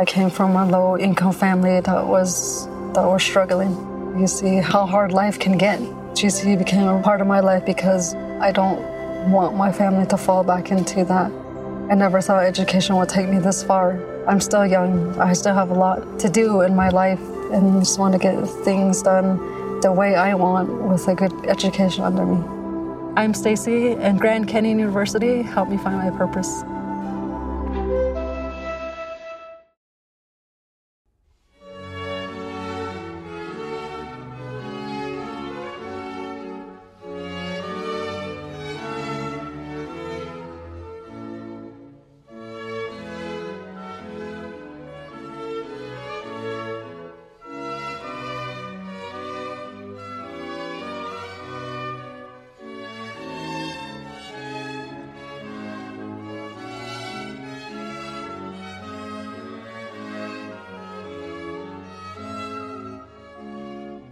I came from a low income family that was that was struggling. You see how hard life can get. GC became a part of my life because I don't want my family to fall back into that. I never thought education would take me this far. I'm still young. I still have a lot to do in my life and just want to get things done the way I want with a good education under me. I'm Stacy and Grand Canyon University helped me find my purpose.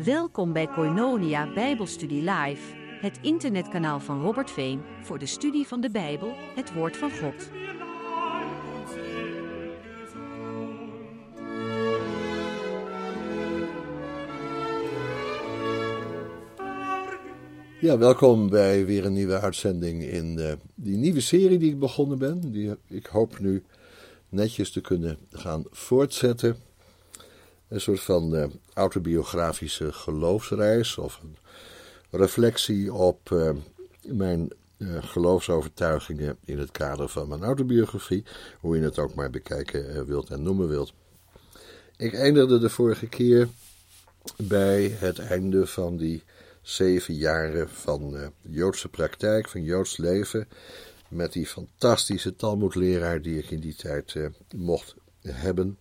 Welkom bij Koinonia Bijbelstudie Live, het internetkanaal van Robert Veen voor de studie van de Bijbel, het woord van God. Ja, welkom bij weer een nieuwe uitzending in uh, die nieuwe serie die ik begonnen ben. Die ik hoop nu netjes te kunnen gaan voortzetten. Een soort van uh, autobiografische geloofsreis of een reflectie op uh, mijn geloofsovertuigingen in het kader van mijn autobiografie. Hoe je het ook maar bekijken wilt en noemen wilt. Ik eindigde de vorige keer bij het einde van die zeven jaren van uh, Joodse praktijk, van Joods leven. Met die fantastische Talmudleraar die ik in die tijd mocht hebben.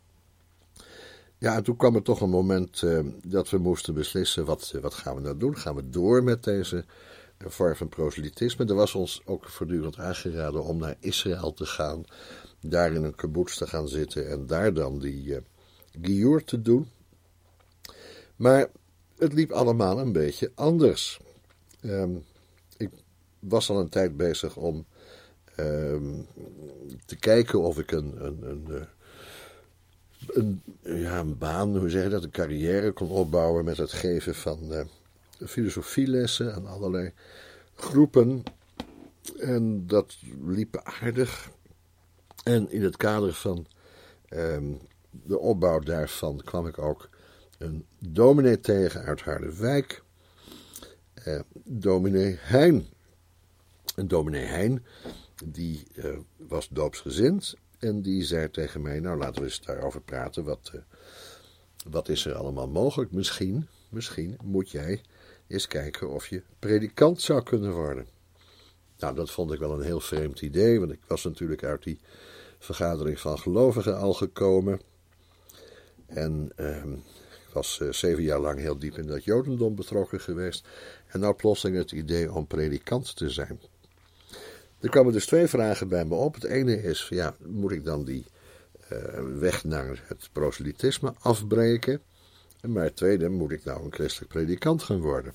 Ja, en toen kwam er toch een moment uh, dat we moesten beslissen: wat, wat gaan we nou doen? Gaan we door met deze vorm van proselytisme? Er was ons ook voortdurend aangeraden om naar Israël te gaan, daar in een kibbutz te gaan zitten en daar dan die uh, te doen. Maar het liep allemaal een beetje anders. Um, ik was al een tijd bezig om um, te kijken of ik een, een, een, een, ja, een baan, hoe zeg je dat, een carrière kon opbouwen met het geven van uh, filosofielessen aan allerlei groepen. En dat liep aardig. En in het kader van um, de opbouw daarvan kwam ik ook een dominee tegen uit Harderwijk. Uh, dominee Hein. En dominee Hein, die uh, was doopsgezind. En die zei tegen mij, nou laten we eens daarover praten. Wat, uh, wat is er allemaal mogelijk? Misschien, misschien moet jij eens kijken of je predikant zou kunnen worden. Nou, dat vond ik wel een heel vreemd idee. Want ik was natuurlijk uit die vergadering van gelovigen al gekomen. En ehm, was uh, zeven jaar lang heel diep in dat jodendom betrokken geweest. En nou plotseling het idee om predikant te zijn. Er kwamen dus twee vragen bij me op. Het ene is, ja, moet ik dan die uh, weg naar het proselytisme afbreken? Maar het tweede, moet ik nou een christelijk predikant gaan worden?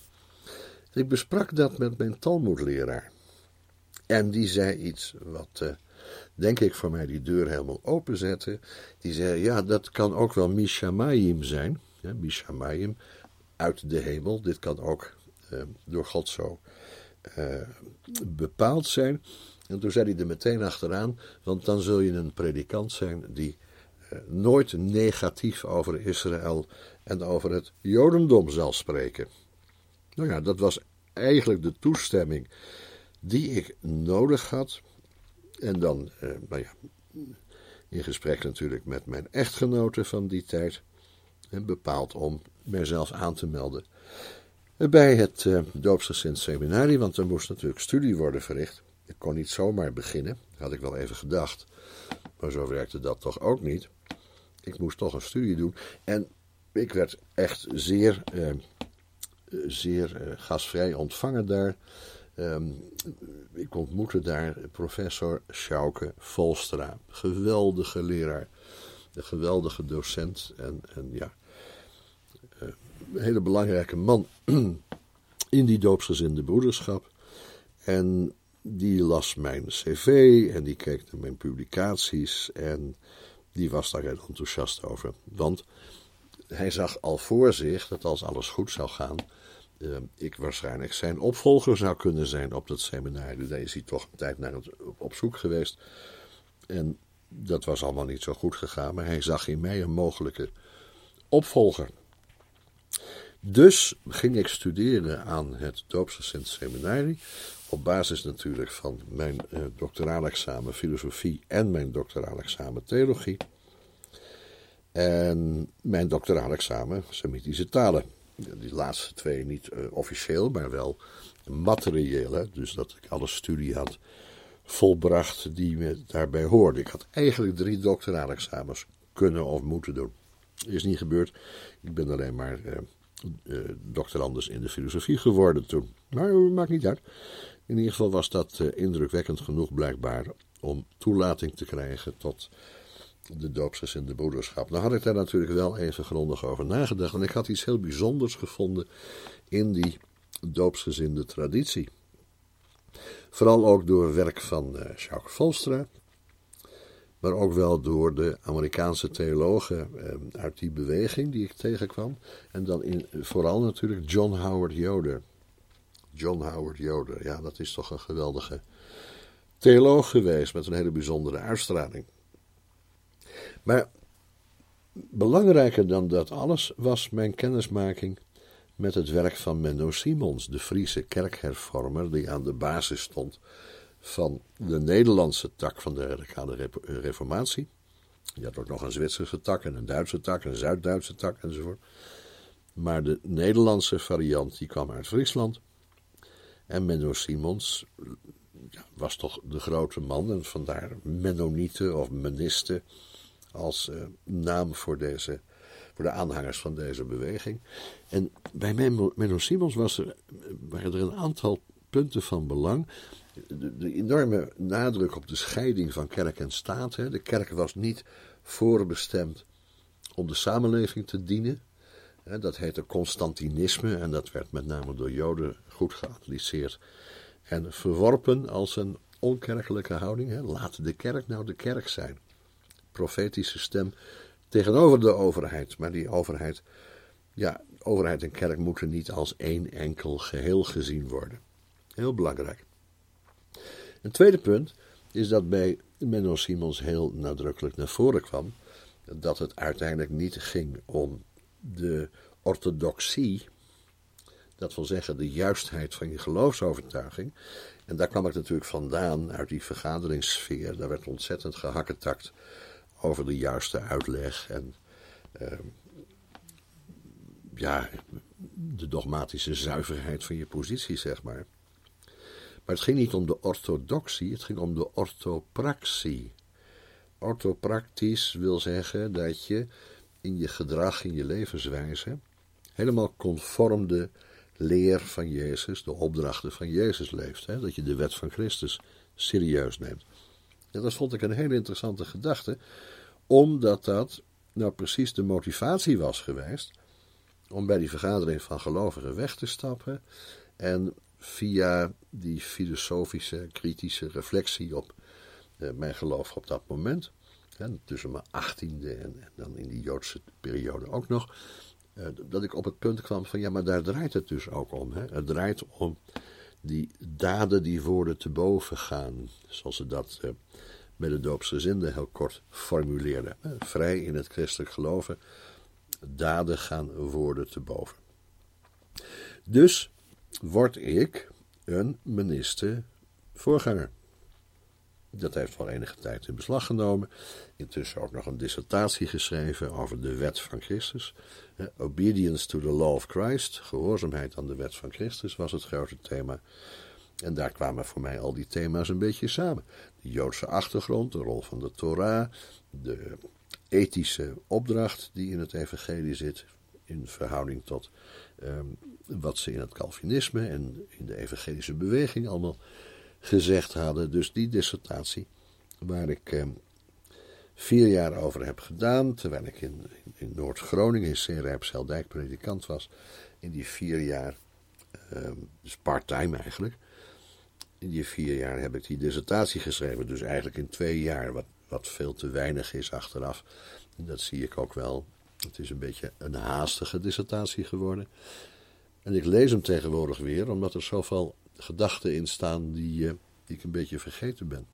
Ik besprak dat met mijn Talmudleraar. En die zei iets wat, uh, denk ik, voor mij die deur helemaal openzette. Die zei, ja, dat kan ook wel Mishamayim zijn ja, Mishamayim, uit de hemel. Dit kan ook uh, door God zo bepaald zijn. En toen zei hij er meteen achteraan, want dan zul je een predikant zijn die uh, nooit negatief over Israël en over het Jodendom zal spreken. Nou ja, dat was eigenlijk de toestemming die ik nodig had. En dan, nou ja, in gesprek natuurlijk met mijn echtgenote van die tijd bepaald om mijzelf aan te melden bij het uh, doopsgezind seminarie, want er moest natuurlijk studie worden verricht. Ik kon niet zomaar beginnen, had ik wel even gedacht. Maar zo werkte dat toch ook niet. Ik moest toch een studie doen. En ik werd echt zeer, uh, zeer uh, gastvrij ontvangen daar. Um, ik ontmoette daar professor Schauke Volstra. Geweldige leraar. Een geweldige docent. En, en ja, hele belangrijke man in die doopsgezinde broederschap. En die las mijn cv en die keek naar mijn publicaties. En die was daar heel enthousiast over. Want hij zag al voor zich dat als alles goed zou gaan, uh, ik waarschijnlijk zijn opvolger zou kunnen zijn op dat seminarie. Daar is hij toch een tijd naar het, op zoek geweest. En dat was allemaal niet zo goed gegaan, maar hij zag in mij een mogelijke opvolger. Dus ging ik studeren aan het Doopsgezint Seminarie. Op basis natuurlijk van mijn uh, doctoraal examen filosofie en mijn doctoraal examen theologie. En mijn doctoraal examen Semitische talen. Die laatste twee niet uh, officieel, maar wel materieel. Hè? Dus dat ik alle studie had volbracht die me daarbij hoorde. Ik had eigenlijk drie doctoraal examens kunnen of moeten doen. Is niet gebeurd. Ik ben alleen maar uh, doctorandus in de filosofie geworden toen. Maar maakt niet uit. In ieder geval was dat uh, indrukwekkend genoeg blijkbaar om toelating te krijgen tot de doopsgezinde broederschap. Nou had ik daar natuurlijk wel even grondig over nagedacht. En ik had iets heel bijzonders gevonden in die doopsgezinde traditie. Vooral ook door werk van Jacques Volstra, maar ook wel door de Amerikaanse theologen eh, uit die beweging die ik tegenkwam. En dan in, vooral natuurlijk John Howard Yoder. John Howard Yoder, ja, dat is toch een geweldige theoloog geweest met een hele bijzondere uitstraling. Maar belangrijker dan dat alles was mijn kennismaking met het werk van Menno Simons, de Friese kerkhervormer die aan de basis stond van de Nederlandse tak van de radicale reformatie. Je had ook nog een Zwitserse tak en een Duitse tak, een Zuid-Duitse tak enzovoort. Maar de Nederlandse variant die kwam uit Friesland. En Menno Simons ja, was toch de grote man en vandaar Mennonieten of Menisten als uh, naam voor, deze, voor de aanhangers van deze beweging. En bij Menno Simons was er, waren er een aantal punten van belang. De, enorme nadruk op de scheiding van kerk en staat. Hè. De kerk was niet voorbestemd om de samenleving te dienen. Hè. Dat heette Constantinisme en dat werd met name door Joden goed geanalyseerd en verworpen als een onkerkelijke houding. Hè. Laat de kerk nou de kerk zijn profetische stem tegenover de overheid. Maar die overheid, ja, overheid en kerk moeten niet als één enkel geheel gezien worden. Heel belangrijk. Een tweede punt is dat bij Menno Simons heel nadrukkelijk naar voren kwam dat het uiteindelijk niet ging om de orthodoxie, dat wil zeggen de juistheid van je geloofsovertuiging. En daar kwam ik natuurlijk vandaan uit die vergaderingssfeer. Daar werd ontzettend gehakketakt over de juiste uitleg en uh, ja, de dogmatische zuiverheid van je positie, zeg maar. Maar het ging niet om de orthodoxie, het ging om de orthopraxie. Orthopractisch wil zeggen dat je in je gedrag, in je levenswijze, helemaal conform de leer van Jezus, de opdrachten van Jezus leeft. Hè? Dat je de wet van Christus serieus neemt. En dat vond ik een hele interessante gedachte, omdat dat nou precies de motivatie was geweest om bij die vergadering van gelovigen weg te stappen en via die filosofische, kritische reflectie op eh, mijn geloof op dat moment, tussen mijn achttiende en, dan in die Joodse periode ook nog, eh, dat ik op het punt kwam van ja, maar daar draait het dus ook om. Hè. Het draait om die daden die woorden te boven gaan, zoals ze dat eh, met de doopsgezinden heel kort formuleerde. Vrij in het christelijk geloven, daden gaan woorden te boven. Dus word ik een minister voorganger. Dat heeft wel enige tijd in beslag genomen. Intussen ook nog een dissertatie geschreven over de wet van Christus. Obedience to the law of Christ, gehoorzaamheid aan de wet van Christus was het grote thema. En daar kwamen voor mij al die thema's een beetje samen. De Joodse achtergrond, de rol van de Torah, de ethische opdracht die in het evangelie zit, in verhouding tot um, wat ze in het Calvinisme en in de evangelische beweging allemaal gezegd hadden. Dus die dissertatie, waar ik um, vier jaar over heb gedaan, terwijl ik in, in, Noord-Groningen in Seerijpsheldijk predikant was, in die vier jaar, um, dus part-time eigenlijk, in die vier jaar heb ik die dissertatie geschreven. Dus eigenlijk in twee jaar, wat, wat veel te weinig is achteraf. En dat zie ik ook wel. Het is een beetje een haastige dissertatie geworden. En ik lees hem tegenwoordig weer, omdat er zoveel gedachten in staan die, uh, die ik een beetje vergeten ben.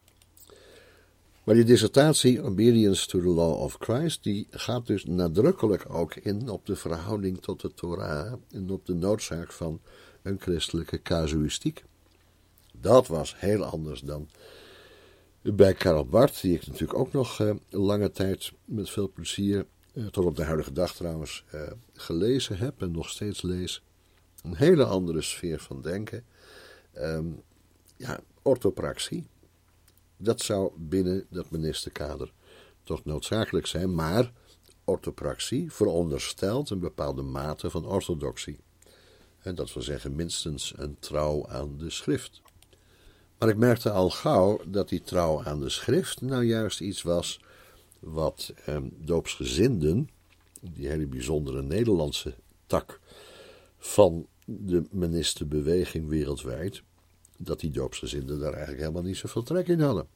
Maar die dissertatie, Obedience to the Law of Christ, die gaat dus nadrukkelijk ook in op de verhouding tot de Torah en op de noodzaak van een christelijke casuïstiek. Dat was heel anders dan bij Karl Barth, die ik natuurlijk ook nog uh, lange tijd met veel plezier, tot op de huidige dag trouwens, uh, gelezen heb en nog steeds lees. Een hele andere sfeer van denken. Um, ja, orthopraxie. Dat zou binnen dat ministerkader toch noodzakelijk zijn, maar orthopraxie veronderstelt een bepaalde mate van orthodoxie. En dat wil zeggen minstens een trouw aan de schrift. Maar ik merkte al gauw dat die trouw aan de schrift nou juist iets was wat eh, doopsgezinden, die hele bijzondere Nederlandse tak van de ministerbeweging wereldwijd, dat die doopsgezinden daar eigenlijk helemaal niet zoveel trek in hadden.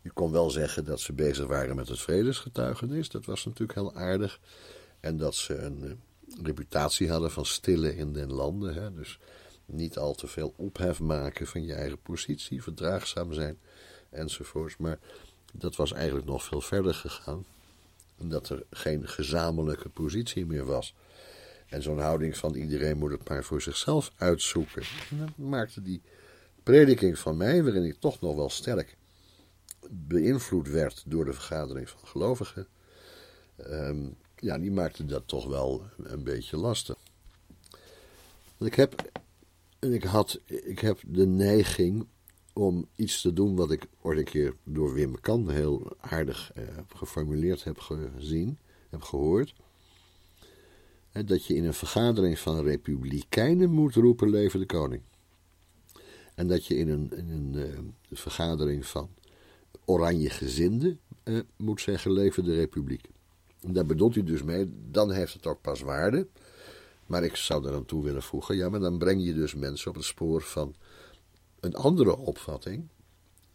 Je kon wel zeggen dat ze bezig waren met het vredesgetuigenis, dat was natuurlijk heel aardig. En dat ze een uh, reputatie hadden van stille in den landen. Hè? Dus niet al te veel ophef maken van je eigen positie, verdraagzaam zijn enzovoorts. Maar dat was eigenlijk nog veel verder gegaan. Omdat er geen gezamenlijke positie meer was. En zo'n houding van iedereen moet het maar voor zichzelf uitzoeken. En dat maakte die prediking van mij, waarin ik toch nog wel sterk beïnvloed werd door de vergadering van gelovigen. Um, ja, die maakte dat toch wel een beetje lastig. Ik heb, ik, had, ik heb de neiging om iets te doen wat ik ooit een keer door Wim Kan heel aardig eh, geformuleerd heb gezien, heb gehoord. dat je in een vergadering van republikeinen moet roepen leven de koning. En dat je in een, een uh, vergadering van oranje gezinden uh, moet zeggen leven de republiek. Daar bedoelt hij dus mee, dan heeft het ook pas waarde. Maar ik zou er aan toe willen voegen, ja, maar dan breng je dus mensen op het spoor van een andere opvatting,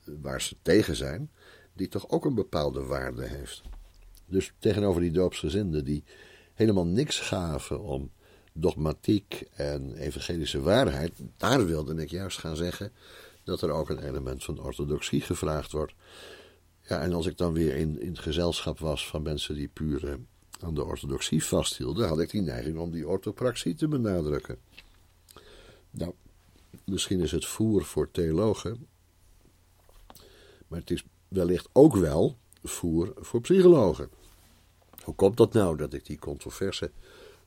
waar ze tegen zijn, die toch ook een bepaalde waarde heeft. Dus tegenover die doopsgezinden die helemaal niks gaven om dogmatiek en evangelische waarheid, daar wilde ik juist gaan zeggen dat er ook een element van orthodoxie gevraagd wordt. Ja, en als ik dan weer in, in het gezelschap was van mensen die puur eh, aan de orthodoxie vasthielden, had ik die neiging om die orthopraxie te benadrukken. Nou, misschien is het voer voor theologen, maar het is wellicht ook wel voer voor psychologen. Hoe komt dat nou dat ik die controverse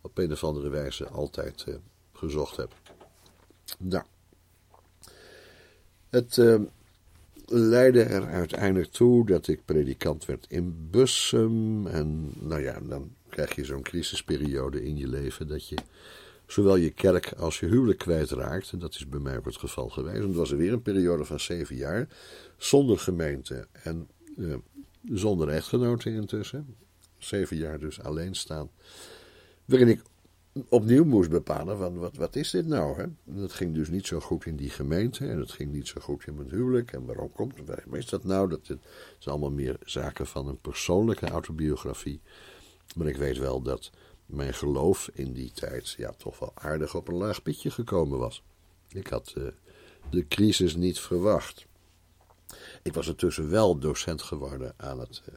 op een of andere wijze altijd uh, gezocht heb? Nou, het uh, leidde er uiteindelijk toe dat ik predikant werd in Bussum. En nou ja, dan krijg je zo'n crisisperiode in je leven dat je zowel je kerk als je huwelijk kwijtraakt. En dat is bij mij ook het geval geweest. En het was er weer een periode van zeven jaar zonder gemeente en uh, zonder echtgenoten intussen. Zeven jaar dus alleen staan. Waarin ik opnieuw moest bepalen van wat, wat is dit nou? Hè? Dat ging dus niet zo goed in die gemeente en het ging niet zo goed in mijn huwelijk. En waarom komt het? Waarom is dat nou? Dat, het zijn allemaal meer zaken van een persoonlijke autobiografie. Maar ik weet wel dat mijn geloof in die tijd ja, toch wel aardig op een laag pitje gekomen was. Ik had uh, de crisis niet verwacht. Ik was intussen wel docent geworden aan het uh,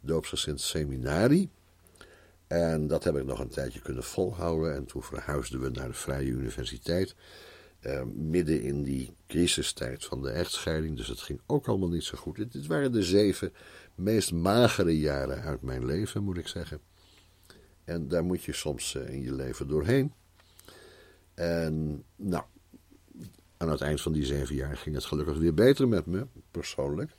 doopsgezind seminarie. En dat heb ik nog een tijdje kunnen volhouden. En toen verhuisden we naar de Vrije Universiteit. Uh, midden in die crisistijd van de echtscheiding. Dus het ging ook allemaal niet zo goed. Dit, waren de zeven meest magere jaren uit mijn leven, moet ik zeggen. En daar moet je soms uh, in je leven doorheen. En nou, aan het eind van die zeven jaar ging het gelukkig weer beter met me, persoonlijk.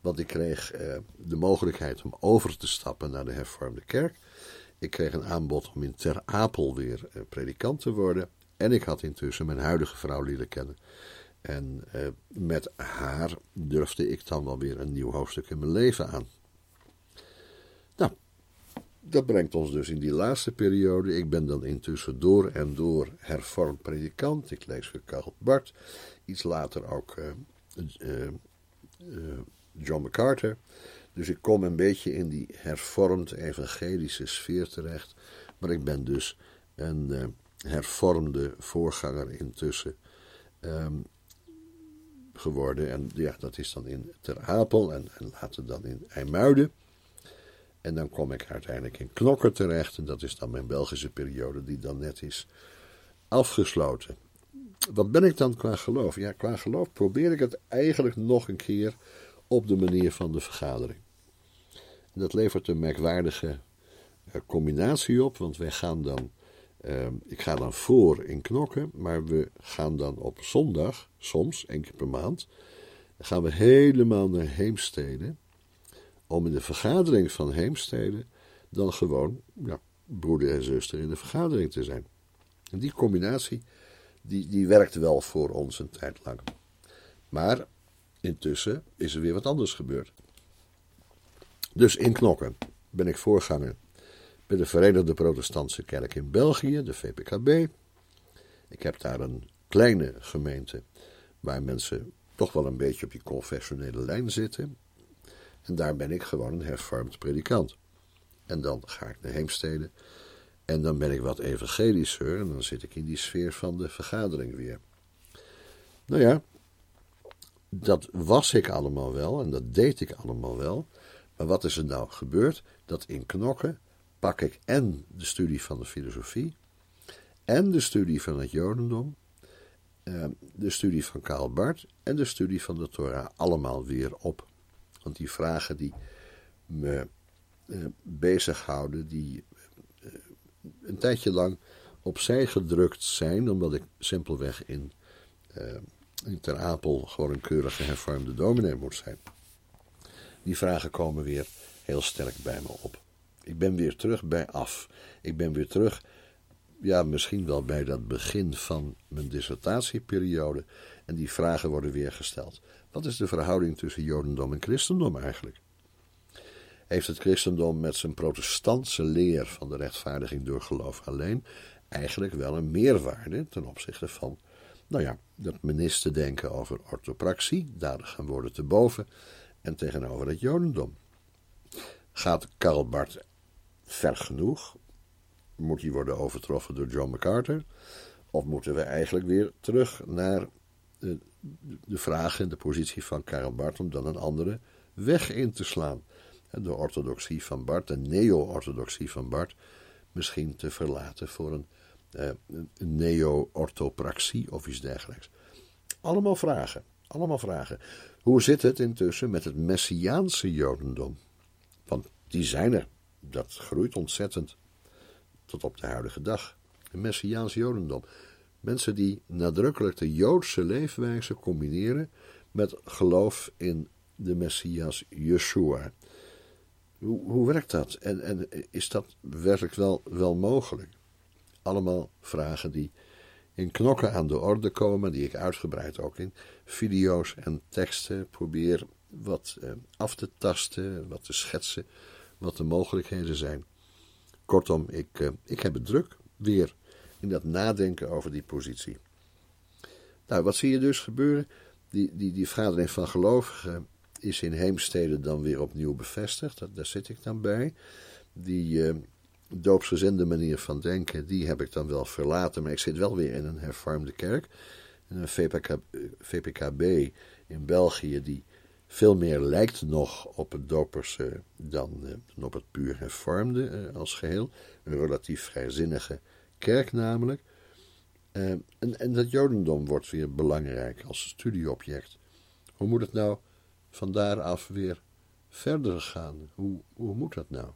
Want ik kreeg uh, de mogelijkheid om over te stappen naar de hervormde kerk. Ik kreeg een aanbod om in Ter Apel weer uh, predikant te worden. En ik had intussen mijn huidige vrouw leren kennen. En uh, met haar durfde ik dan wel weer een nieuw hoofdstuk in mijn leven aan. Dat brengt ons dus in die laatste periode. Ik ben dan intussen door en door hervormd predikant. Ik lees Karl Bart. Iets later ook John MacArthur. Dus ik kom een beetje in die hervormd evangelische sfeer terecht. Maar ik ben dus een hervormde voorganger intussen um, geworden. En ja, dat is dan in Ter Apel en, en later dan in IJmuiden. En dan kom ik uiteindelijk in Knokker terecht. En dat is dan mijn Belgische periode die dan net is afgesloten. Wat ben ik dan qua geloof? Ja, qua geloof probeer ik het eigenlijk nog een keer op de manier van de vergadering. Dat levert een merkwaardige eh, combinatie op, want wij gaan dan, uh, ik ga dan voor in knokken, maar we gaan dan op zondag, soms, één keer per maand, gaan we helemaal naar Heemstede, om in de vergadering van Heemstede dan gewoon ja, broeder en zuster in de vergadering te zijn. En die combinatie, die, die werkt wel voor ons een tijd lang. Maar intussen is er weer wat anders gebeurd. Dus in Knokken ben ik voorganger bij de Verenigde Protestantse Kerk in België, de VPKB. Ik heb daar een kleine gemeente waar mensen toch wel een beetje op die confessionele lijn zitten. En daar ben ik gewoon een hervormd predikant. En dan ga ik naar Heemstede. En dan ben ik wat evangelischer. En dan zit ik in die sfeer van de vergadering weer. Nou ja, dat was ik allemaal wel. En dat deed ik allemaal wel. Maar wat is er nou gebeurd? Dat in knokken pak ik en de studie van de filosofie. En de studie van het Jodendom. Eh, de studie van Karl Barth en de studie van de Torah allemaal weer op. Want die vragen die me uh, bezighouden, die uh, een tijdje lang opzij gedrukt zijn, omdat ik simpelweg in, uh, in Ter Apel gewoon een keurige hervormde dominee moet zijn. Die vragen komen weer heel sterk bij me op. Ik ben weer terug bij af. Ik ben weer terug, ja, misschien wel bij dat begin van mijn dissertatieperiode. En die vragen worden weer gesteld. Wat is de verhouding tussen Jodendom en Christendom eigenlijk? Heeft het christendom met zijn protestantse leer van de rechtvaardiging door geloof alleen eigenlijk wel een meerwaarde ten opzichte van, nou ja, dat minister denken over orthopraxie, daar gaan woorden te boven, en tegenover het Jodendom? Gaat Karl Barth ver genoeg? Moet hij worden overtroffen door John MacArthur? Of moeten we eigenlijk weer terug naar de vraag en de positie van Karl Barth om dan een andere weg in te slaan? De orthodoxie van Barth, de neo-orthodoxie van Barth, misschien te verlaten voor een, eh, een neo-orthopraxie of iets dergelijks. Allemaal vragen, allemaal vragen. Hoe zit het intussen met het Messiaanse Jodendom? Want die zijn er. Dat groeit ontzettend. Tot op de huidige dag. Een Messiaans Jodendom. Mensen die nadrukkelijk de Joodse leefwijze combineren met geloof in de Messias Yeshua. Hoe, hoe werkt dat? En, en is dat werkelijk wel, wel mogelijk? Allemaal vragen die in knokken aan de orde komen, die ik uitgebreid ook in video's en teksten probeer wat eh, af te tasten, wat te schetsen, wat de mogelijkheden zijn. Kortom, ik, eh, ik heb het druk weer in dat nadenken over die positie. Nou, wat zie je dus gebeuren? Die, die, die vergadering van gelovigen is in Heemstede dan weer opnieuw bevestigd. daar zit ik dan bij. Die doopsgezinde manier van denken, die heb ik dan wel verlaten. Maar ik zit wel weer in een hervormde kerk. Een VPK, VPKB in België, die veel meer lijkt nog op het doperse dan, dan op het puur hervormde uh, als geheel. Een relatief vrijzinnige kerk namelijk. en, en dat jodendom wordt weer belangrijk als studieobject. Hoe moet het nou van daaraf weer verder gaan. Hoe, hoe moet dat nou?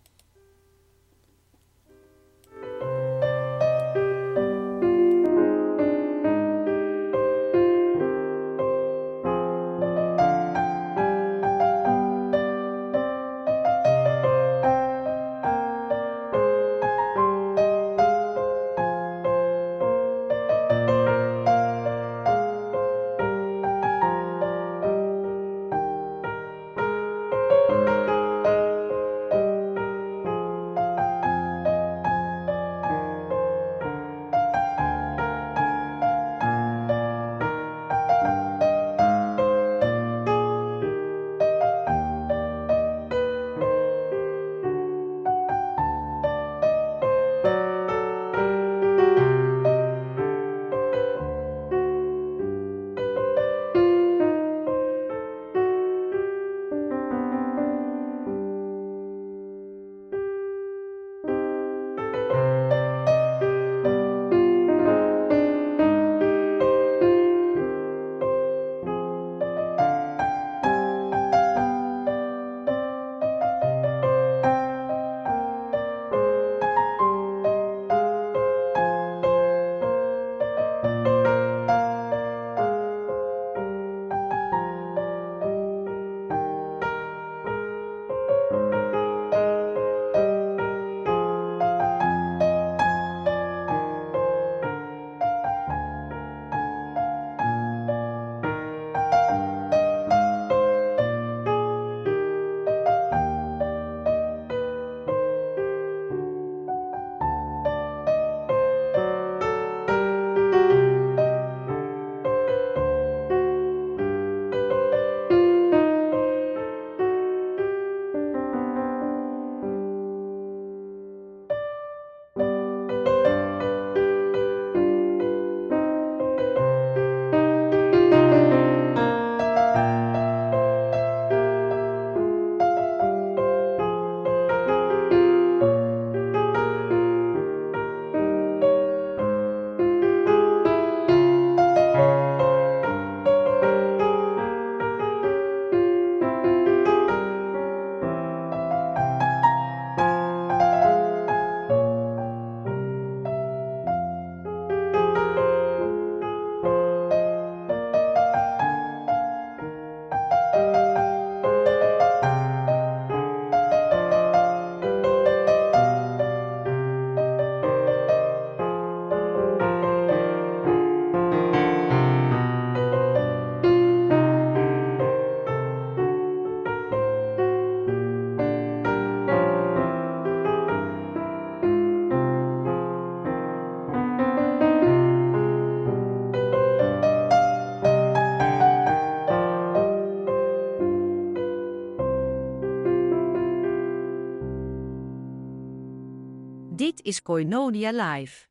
Is Koinonia Live.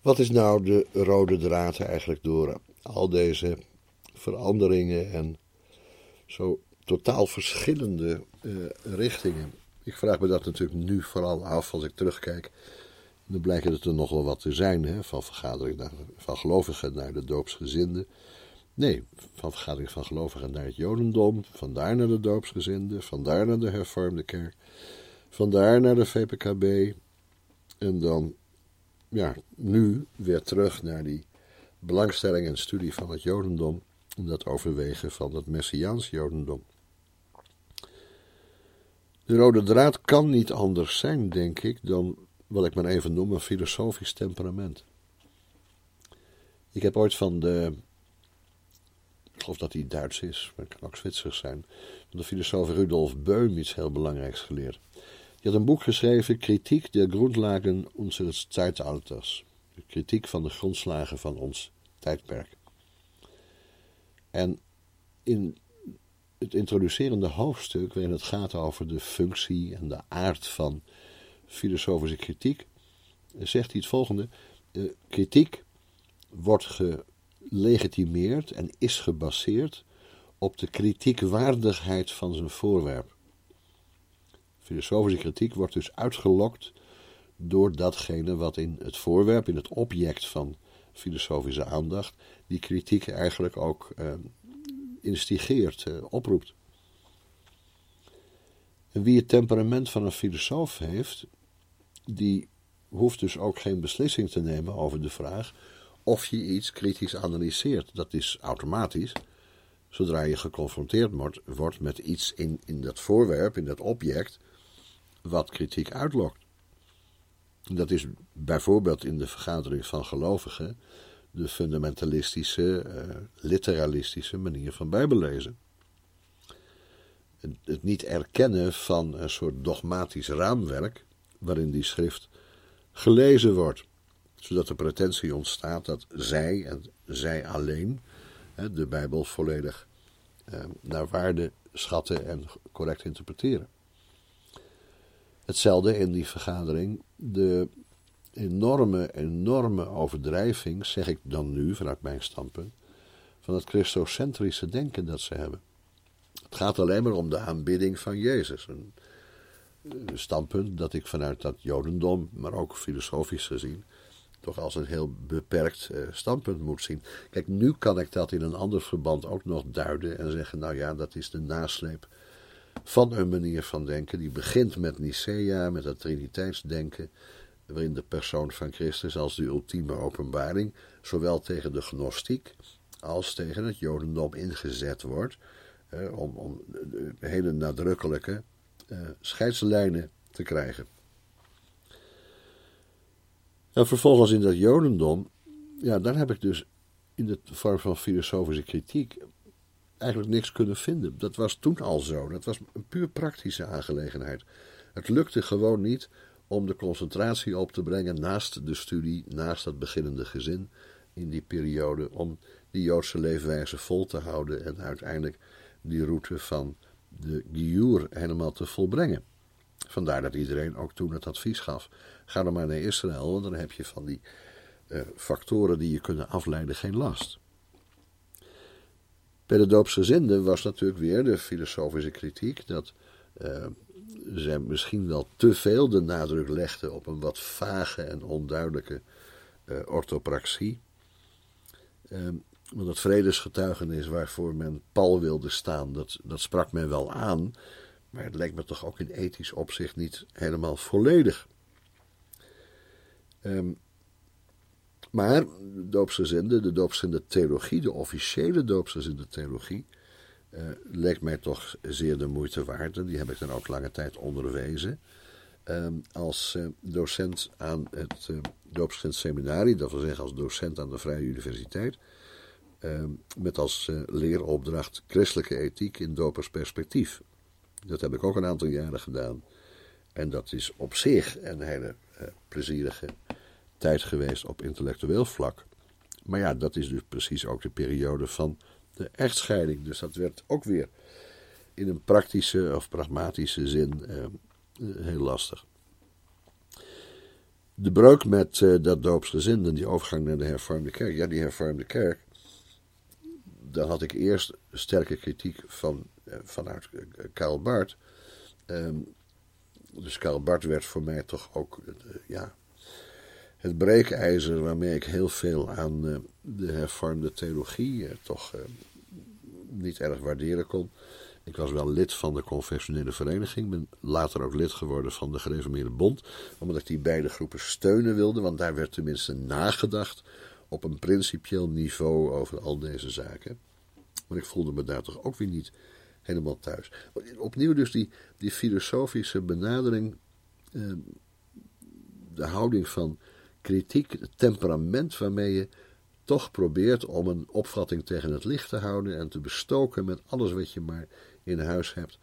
Wat is nou de rode draad eigenlijk door al deze veranderingen en zo totaal verschillende uh, richtingen? Ik vraag me dat natuurlijk nu vooral af als ik terugkijk. Dan blijkt het er nog wel wat te zijn, hè? van vergadering naar, van gelovigen naar de doopsgezinden. Nee, van vergadering van gelovigen naar het Jodendom, vandaar naar de doopsgezinden, vandaar naar de hervormde kerk, vandaar naar de VPKB. En dan, ja, nu weer terug naar die belangstelling en studie van het Jodendom, en dat overwegen van het Messiaans Jodendom. De rode draad kan niet anders zijn, denk ik, dan wat ik maar even noem een filosofisch temperament. Ik heb ooit van de, ik geloof dat hij Duits is, maar het kan ook Zwitsers zijn, van de filosoof Rudolf Beum iets heel belangrijks geleerd. Die had een boek geschreven, Kritiek der Grundlagen unseres Zeitalters. De kritiek van de grondslagen van ons tijdperk. En in het introducerende hoofdstuk, waarin het gaat over de functie en de aard van filosofische kritiek, zegt hij het volgende: kritiek wordt gelegitimeerd en is gebaseerd op de kritiekwaardigheid van zijn voorwerp. Filosofische kritiek wordt dus uitgelokt door datgene wat in het voorwerp, in het object van filosofische aandacht, die kritiek eigenlijk ook eh, instigeert, eh, oproept. En wie het temperament van een filosoof heeft, die hoeft dus ook geen beslissing te nemen over de vraag of je iets kritisch analyseert. Dat is automatisch. Zodra je geconfronteerd wordt, wordt met iets in, in dat voorwerp, in dat object, wat kritiek uitlokt. Dat is bijvoorbeeld in de vergadering van gelovigen de fundamentalistische, uh, literalistische manier van bijbellezen. Het, het niet erkennen van een soort dogmatisch raamwerk waarin die schrift gelezen wordt, zodat de pretentie ontstaat dat zij en zij alleen de Bijbel volledig eh, naar waarde schatten en correct interpreteren. Hetzelfde in die vergadering, de enorme, enorme overdrijving, zeg ik dan nu vanuit mijn standpunt, van het christocentrische denken dat ze hebben. Het gaat alleen maar om de aanbidding van Jezus. Een, standpunt dat ik vanuit dat Jodendom, maar ook filosofisch gezien, toch als een heel beperkt eh, standpunt moet zien. Kijk, nu kan ik dat in een ander verband ook nog duiden en zeggen: nou ja, dat is de nasleep van een manier van denken die begint met Nicea, met het Triniteitsdenken waarin de persoon van Christus als de ultieme openbaring zowel tegen de gnostiek als tegen het jodendom ingezet wordt, eh, om, om hele nadrukkelijke eh, scheidslijnen te krijgen. En vervolgens in dat jodendom, ja, daar heb ik dus in de vorm van filosofische kritiek eigenlijk niks kunnen vinden. Dat was toen al zo. Dat was een puur praktische aangelegenheid. Het lukte gewoon niet om de concentratie op te brengen naast de studie, naast dat beginnende gezin in die periode, om die Joodse leefwijze vol te houden en uiteindelijk die route van de Giur helemaal te volbrengen. Vandaar dat iedereen ook toen het advies gaf: ga dan maar naar Israël, want dan heb je van die uh, factoren die je kunnen afleiden geen last. Bij de doopsgezinden was natuurlijk weer de filosofische kritiek dat uh, zij misschien wel te veel de nadruk legden op een wat vage en onduidelijke uh, orthopraxie. Ehm, want het vredesgetuigenis waarvoor men pal wilde staan, dat, dat sprak men wel aan, maar het lijkt me toch ook in ethisch opzicht niet helemaal volledig. Um, maar de doopsgezinde, de doopsgezinde theologie, de officiële doopsgezinde theologie, uh, leek mij toch zeer de moeite waard. Die heb ik dan ook lange tijd onderwezen. Ehm, als uh, docent aan het uh, doopsgezind seminarie, dat wil zeggen als docent aan de Vrije Universiteit. Ehm, met als leeropdracht christelijke ethiek in dopersperspectief. Dat heb ik ook een aantal jaren gedaan. En dat is op zich een hele plezierige tijd geweest op intellectueel vlak. Maar ja, dat is dus precies ook de periode van de echtscheiding. Dus dat werd ook weer in een praktische of pragmatische zin eh, heel lastig. de breuk met uh, dat doopsgezin en die overgang naar de hervormde kerk. Ja, die hervormde kerk. Daar had ik eerst sterke kritiek van, uh, vanuit uh, Karl Barth. Um, dus Karl Barth werd voor mij toch ook ja, het breekijzer waarmee ik heel veel aan de hervormde theologie toch niet erg waarderen kon. Ik was wel lid van de confessionele vereniging. Ben later ook lid geworden van de Gereformeerde Bond. Omdat ik die beide groepen steunen wilde. Want daar werd tenminste nagedacht op een principieel niveau over al deze zaken. Maar ik voelde me daar toch ook weer niet helemaal thuis. Opnieuw dus die, die filosofische benadering. Eh, de houding van kritiek, het temperament waarmee je toch probeert om een opvatting tegen het licht te houden en te bestoken met alles wat je maar in huis hebt.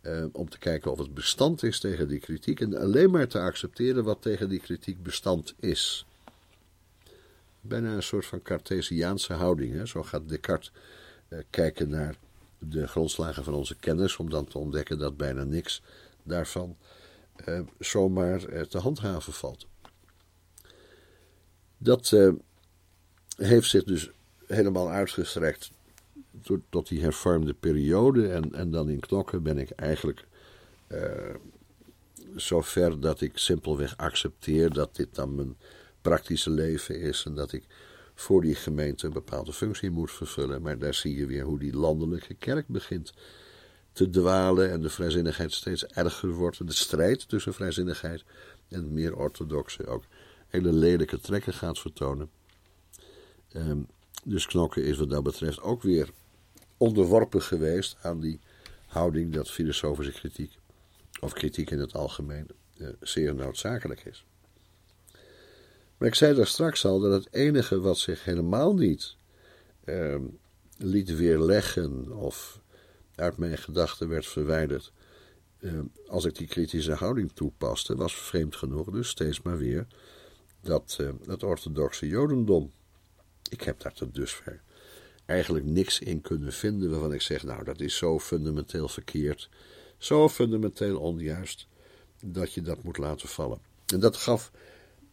Eh, om te kijken of het bestand is tegen die kritiek. En alleen maar te accepteren wat tegen die kritiek bestand is. Bijna een soort van Cartesiaanse houding. Hè? Zo gaat Descartes uh, kijken naar de grondslagen van onze kennis. Om dan te ontdekken dat bijna niks daarvan uh, zomaar te handhaven valt. Dat heeft zich dus helemaal uitgestrekt tot, tot die hervormde periode. En, en dan in knokken ben ik eigenlijk uh, zover dat ik simpelweg accepteer dat dit dan mijn praktische leven is. En dat ik voor die gemeente een bepaalde functie moet vervullen. Maar daar zie je weer hoe die landelijke kerk begint te dwalen en de vrijzinnigheid steeds erger wordt. De strijd tussen vrijzinnigheid en meer orthodoxe ook hele lelijke trekken gaat vertonen. Um, dus knokken is wat dat betreft ook weer onderworpen geweest aan die houding dat filosofische kritiek, of kritiek in het algemeen, eh, zeer noodzakelijk is. Maar ik zei daar straks al dat het enige wat zich helemaal niet eh, liet weerleggen of uit mijn gedachten werd verwijderd, eh, als ik die kritische houding toepaste, was vreemd genoeg dus steeds maar weer dat uh, het orthodoxe jodendom. Ik heb daar tot dusver eigenlijk niks in kunnen vinden waarvan ik zeg, nou dat is zo fundamenteel verkeerd, zo fundamenteel onjuist, dat je dat moet laten vallen. En dat gaf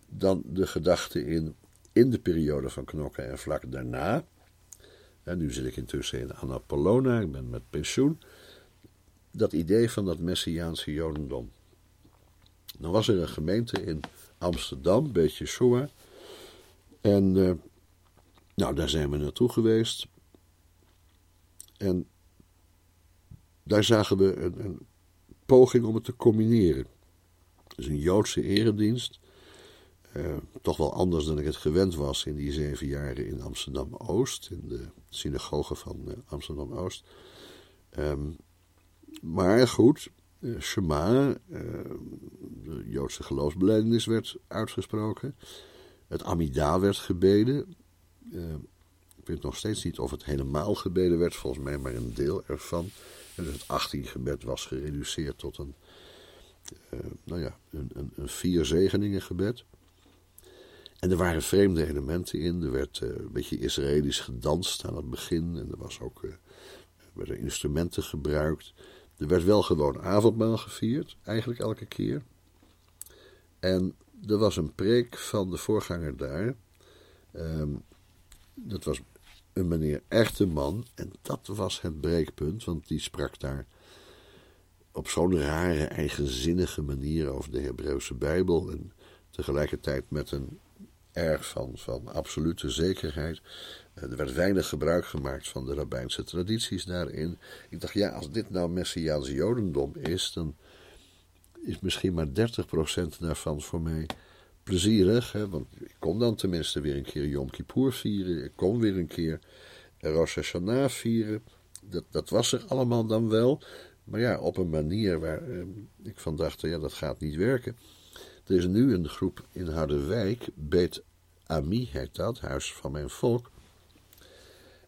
dan de gedachte in, in de periode van knokken en vlak daarna, en nu zit ik intussen in Annapolona, ik ben met pensioen, dat idee van dat Messiaanse Jodendom. Dan was er een gemeente in Amsterdam, beetje Shoah, en uh, nou, daar zijn we naartoe geweest. En daar zagen we een, een poging om het te combineren. Dus een Joodse eredienst. Uh, toch wel anders dan ik het gewend was in die zeven jaren in Amsterdam Oost, in de synagoge van uh, Amsterdam Oost. Um, maar goed, Shema, de Joodse geloofsbelijdenis werd uitgesproken. Het Amida werd gebeden. Uh, ik weet nog steeds niet of het helemaal gebeden werd, volgens mij maar een deel ervan. En dus het 18 gebed was gereduceerd tot een, nou ja, een, een, vier zegeningen gebed. En er waren vreemde elementen in. Er werd een beetje Israëlisch gedanst aan het begin. En er was ook, er werden instrumenten gebruikt. Er werd wel gewoon avondmaal gevierd, eigenlijk elke keer. En er was een preek van de voorganger daar. Um, dat was een meneer Echterman. En dat was het breekpunt, want die sprak daar op zo'n rare, eigenzinnige manier over de Hebreeuwse Bijbel. En tegelijkertijd met een erg van, van absolute zekerheid. Eh, er werd weinig gebruik gemaakt van de rabbijnse tradities daarin. Ik dacht, ja, als dit nou Messiaans Jodendom is, dan is misschien maar 30% daarvan voor mij plezierig, hè, want ik kon dan tenminste weer een keer Yom Kippur vieren. Ik kon weer een keer Rosh Hashanah vieren. Dat, dat was er allemaal dan wel. Maar ja, op een manier waar eh, ik van dacht, ja, dat gaat niet werken. Er is nu een groep in Harderwijk, Bet Ami heet dat, Huis van Mijn Volk.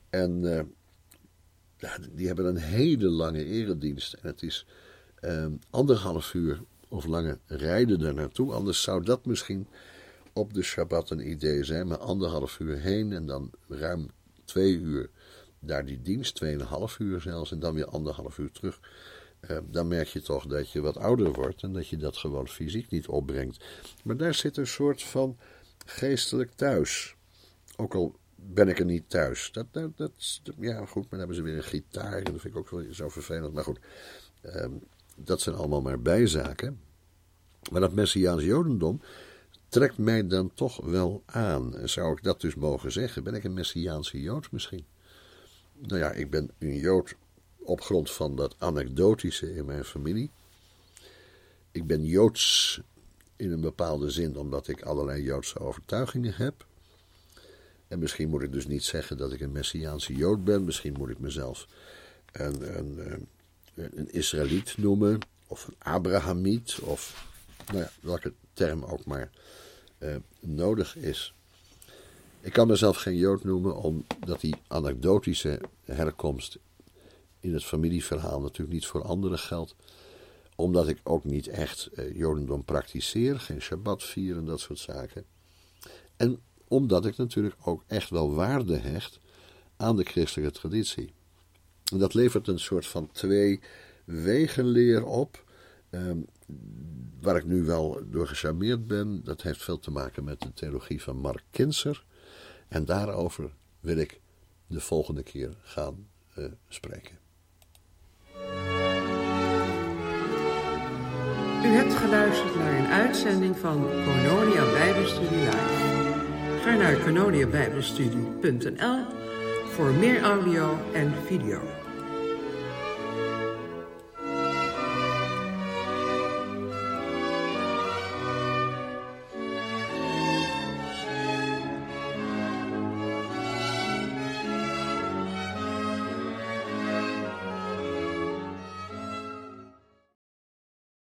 En ja, die hebben een hele lange eredienst. En het is uh, anderhalf uur of lange rijden er naartoe. Anders zou dat misschien op de Shabbat een idee zijn. Maar anderhalf uur heen en dan ruim twee uur daar die dienst, tweeënhalf uur zelfs, en dan weer anderhalf uur terug. eh, dan merk je toch dat je wat ouder wordt en dat je dat gewoon fysiek niet opbrengt. Maar daar zit een soort van geestelijk thuis. Ook al ben ik er niet thuis. Dat, dat, ja, goed, maar dan hebben ze weer een gitaar. En dat vind ik ook zo vervelend. Maar goed, ehm, dat zijn allemaal maar bijzaken. Maar dat Messiaans Jodendom trekt mij dan toch wel aan. En zou ik dat dus mogen zeggen? Ben ik een Messiaanse Jood misschien? Nou ja, ik ben een Jood op grond van dat anekdotische in mijn familie. Ik ben Joods in een bepaalde zin omdat ik allerlei Joodse overtuigingen heb. En misschien moet ik dus niet zeggen dat ik een Messiaanse Jood ben. Misschien moet ik mezelf een, een, eh, een Israëliet noemen. Of een Abrahamiet. Of nou ja, welke term ook maar uh, nodig is. Ik kan mezelf geen Jood noemen omdat die anekdotische herkomst in het familieverhaal natuurlijk niet voor anderen geldt. Omdat ik ook niet echt uh, Jodendom praktiseer, geen Shabbat vier en dat soort zaken. En omdat ik natuurlijk ook echt wel waarde hecht aan de christelijke traditie. En dat levert een soort van twee wegenleer op. Ehm, waar ik nu wel door gecharmeerd ben, dat heeft veel te maken met de theologie van Mark Kinser. En daarover wil ik de volgende keer gaan uh, spreken. U hebt geluisterd naar een uitzending van Kononia Bijbelstudie Live. Ga naar kononiabijbelstudie.nl voor meer audio en video.